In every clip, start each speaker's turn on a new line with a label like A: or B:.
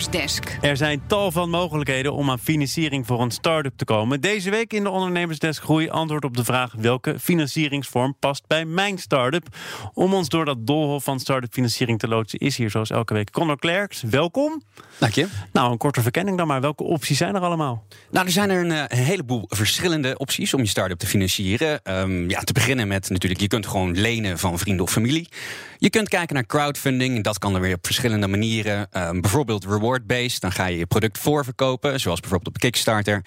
A: Ondernemersdesk.
B: Er zijn tal van mogelijkheden om aan financiering voor een start-up te komen. Deze week in de Ondernemersdesk Groei antwoord op de vraag welke financieringsvorm past bij mijn start-up. Om ons door dat doolhof van start-up financiering te loodsen is hier zoals elke week Conor Klerks. Welkom.
C: Dank je.
B: Nou, een korte verkenning dan maar. Welke opties zijn er allemaal?
C: Nou, er zijn er een, eh, een heleboel verschillende opties om je start-up te financieren. Ehm, ja, te beginnen met natuurlijk, je kunt gewoon lenen van vrienden of familie. Je kunt kijken naar crowdfunding. Dat kan er weer op verschillende manieren. Ehm, bijvoorbeeld reward-based. Dan ga je je product voorverkopen, zoals bijvoorbeeld op Kickstarter.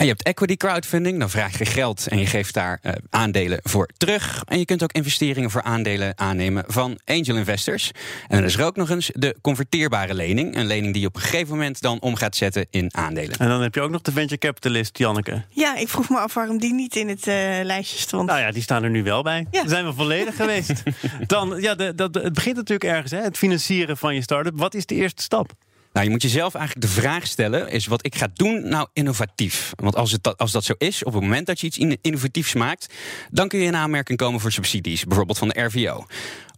C: En je hebt equity crowdfunding, dan vraag je geld en je geeft daar uh, aandelen voor terug. En je kunt ook investeringen voor aandelen aannemen van angel investors. En dan is er ook nog eens de converteerbare lening. Een lening die je op een gegeven moment dan om gaat zetten in aandelen.
B: En dan heb je ook nog de venture capitalist, Janneke.
D: Ja, ik vroeg me af waarom die niet in het uh, lijstje stond.
B: Nou ja, die staan er nu wel bij. Ja. Zijn we volledig geweest. Dan, ja, de, de, het begint natuurlijk ergens, hè, het financieren van je start-up. Wat is de eerste stap?
C: Nou, je moet jezelf eigenlijk de vraag stellen: is wat ik ga doen nou innovatief? Want als, het, als dat zo is, op het moment dat je iets innovatiefs maakt, dan kun je in aanmerking komen voor subsidies, bijvoorbeeld van de RVO.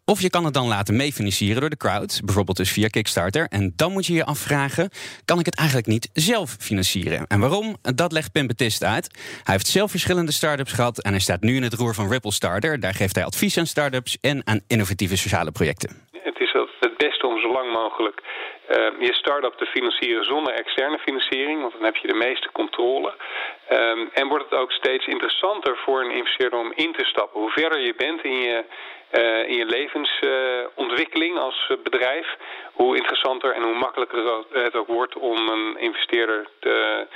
C: Of je kan het dan laten meefinancieren door de crowd, bijvoorbeeld dus via Kickstarter. En dan moet je je afvragen: kan ik het eigenlijk niet zelf financieren? En waarom? Dat legt Pim Betist uit. Hij heeft zelf verschillende start-ups gehad en hij staat nu in het roer van Ripple Starter. Daar geeft hij advies aan start-ups en aan innovatieve sociale projecten.
E: Het is het beste om zo lang mogelijk je start-up te financieren zonder externe financiering, want dan heb je de meeste controle. Um, en wordt het ook steeds interessanter voor een investeerder om in te stappen. Hoe verder je bent in je, uh, in je levensontwikkeling als bedrijf, hoe interessanter en hoe makkelijker het ook wordt om een investeerder te,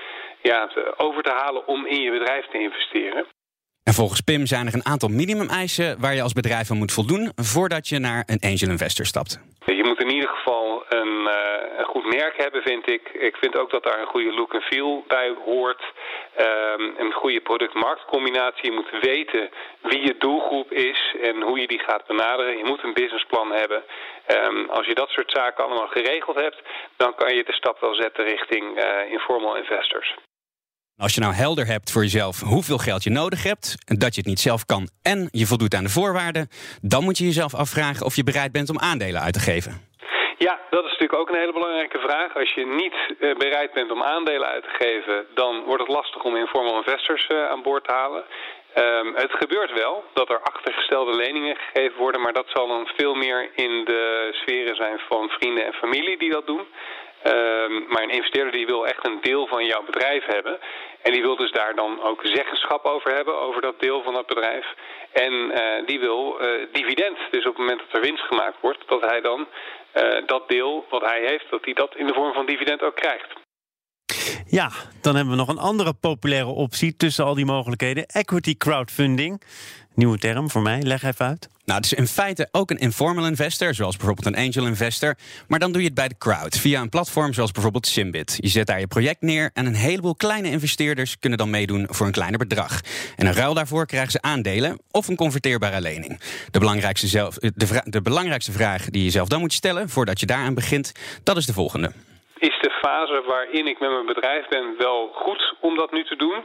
E: ja, te, over te halen om in je bedrijf te investeren.
C: En volgens Pim zijn er een aantal minimumeisen waar je als bedrijf aan moet voldoen voordat je naar een angel investor stapt.
E: Je moet een, uh, een goed merk hebben, vind ik. Ik vind ook dat daar een goede look en feel bij hoort. Um, een goede product-marktcombinatie. Je moet weten wie je doelgroep is en hoe je die gaat benaderen. Je moet een businessplan hebben. Um, als je dat soort zaken allemaal geregeld hebt, dan kan je de stap wel zetten richting uh, informal investors.
C: Als je nou helder hebt voor jezelf hoeveel geld je nodig hebt, dat je het niet zelf kan en je voldoet aan de voorwaarden, dan moet je jezelf afvragen of je bereid bent om aandelen uit te geven.
E: Ja, dat is natuurlijk ook een hele belangrijke vraag. Als je niet uh, bereid bent om aandelen uit te geven, dan wordt het lastig om informal investors uh, aan boord te halen. Um, het gebeurt wel dat er achtergestelde leningen gegeven worden, maar dat zal dan veel meer in de sferen zijn van vrienden en familie die dat doen. Um, maar een investeerder die wil echt een deel van jouw bedrijf hebben. En die wil dus daar dan ook zeggenschap over hebben, over dat deel van het bedrijf. En uh, die wil uh, dividend. Dus op het moment dat er winst gemaakt wordt, dat hij dan uh, dat deel wat hij heeft, dat hij dat in de vorm van dividend ook krijgt.
B: Ja, dan hebben we nog een andere populaire optie tussen al die mogelijkheden: equity crowdfunding. Nieuwe term voor mij, leg even uit.
C: Nou, het is in feite ook een informal investor, zoals bijvoorbeeld een angel investor. Maar dan doe je het bij de crowd, via een platform zoals bijvoorbeeld Simbit. Je zet daar je project neer en een heleboel kleine investeerders kunnen dan meedoen voor een kleiner bedrag. En in ruil daarvoor krijgen ze aandelen of een converteerbare lening. De belangrijkste, zelf, de, de belangrijkste vraag die je zelf dan moet stellen voordat je daaraan begint, dat is de volgende.
E: Is de fase waarin ik met mijn bedrijf ben wel goed om dat nu te doen?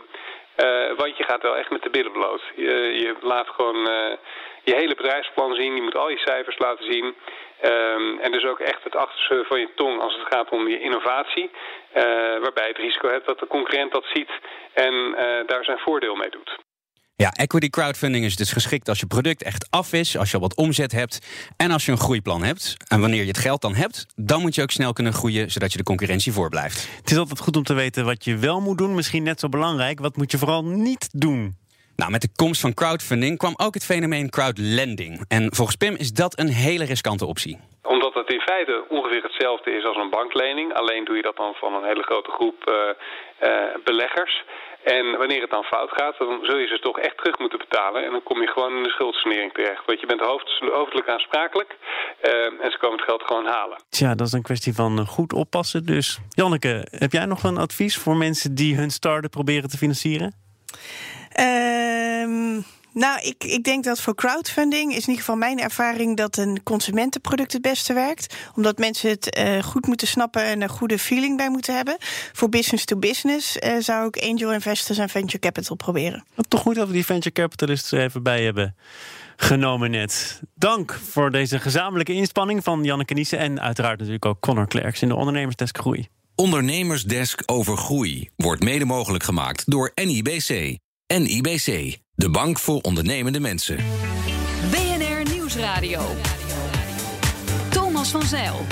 E: Uh, want je gaat wel echt met de billen bloot. Je, je laat gewoon uh, je hele bedrijfsplan zien. Je moet al je cijfers laten zien. Um, en dus ook echt het achterste van je tong als het gaat om je innovatie. Uh, waarbij het risico hebt dat de concurrent dat ziet en daar zijn voordeel mee doet.
C: Ja, equity crowdfunding is dus geschikt als je product echt af is, als je al wat omzet hebt en als je een groeiplan hebt. En wanneer je het geld dan hebt, dan moet je ook snel kunnen groeien, zodat je de concurrentie voorblijft.
B: Het is altijd goed om te weten wat je wel moet doen, misschien net zo belangrijk. Wat moet je vooral niet doen?
C: Nou, met de komst van crowdfunding kwam ook het fenomeen crowdlending. En volgens Pim is dat een hele riskante optie.
E: Omdat het in feite ongeveer hetzelfde is als een banklening. Alleen doe je dat dan van een hele grote groep uh, uh, beleggers. En wanneer het dan fout gaat, dan zul je ze toch echt terug moeten betalen. En dan kom je gewoon in de schuldsanering terecht. Want je bent hoofdelijk aansprakelijk. Uh, en ze komen het geld gewoon halen.
B: Tja, dat is een kwestie van goed oppassen. Dus Janneke, heb jij nog een advies voor mensen die hun start-up proberen te financieren?
D: Um, Nou, ik, ik denk dat voor crowdfunding is in ieder geval mijn ervaring dat een consumentenproduct het beste werkt. Omdat mensen het uh, goed moeten snappen en een goede feeling bij moeten hebben. Voor business to business uh, zou ik angel investors en venture capital proberen.
B: Toch goed dat we die venture capitalists er even bij hebben genomen net. Dank voor deze gezamenlijke inspanning van Janneke Niesen en uiteraard natuurlijk ook Connor Klerks in de Ondernemersdesk Groei.
F: Ondernemersdesk over groei wordt mede mogelijk gemaakt door NIBC. NIBC, de bank voor ondernemende mensen.
A: BNR Nieuwsradio. Thomas van Zeil.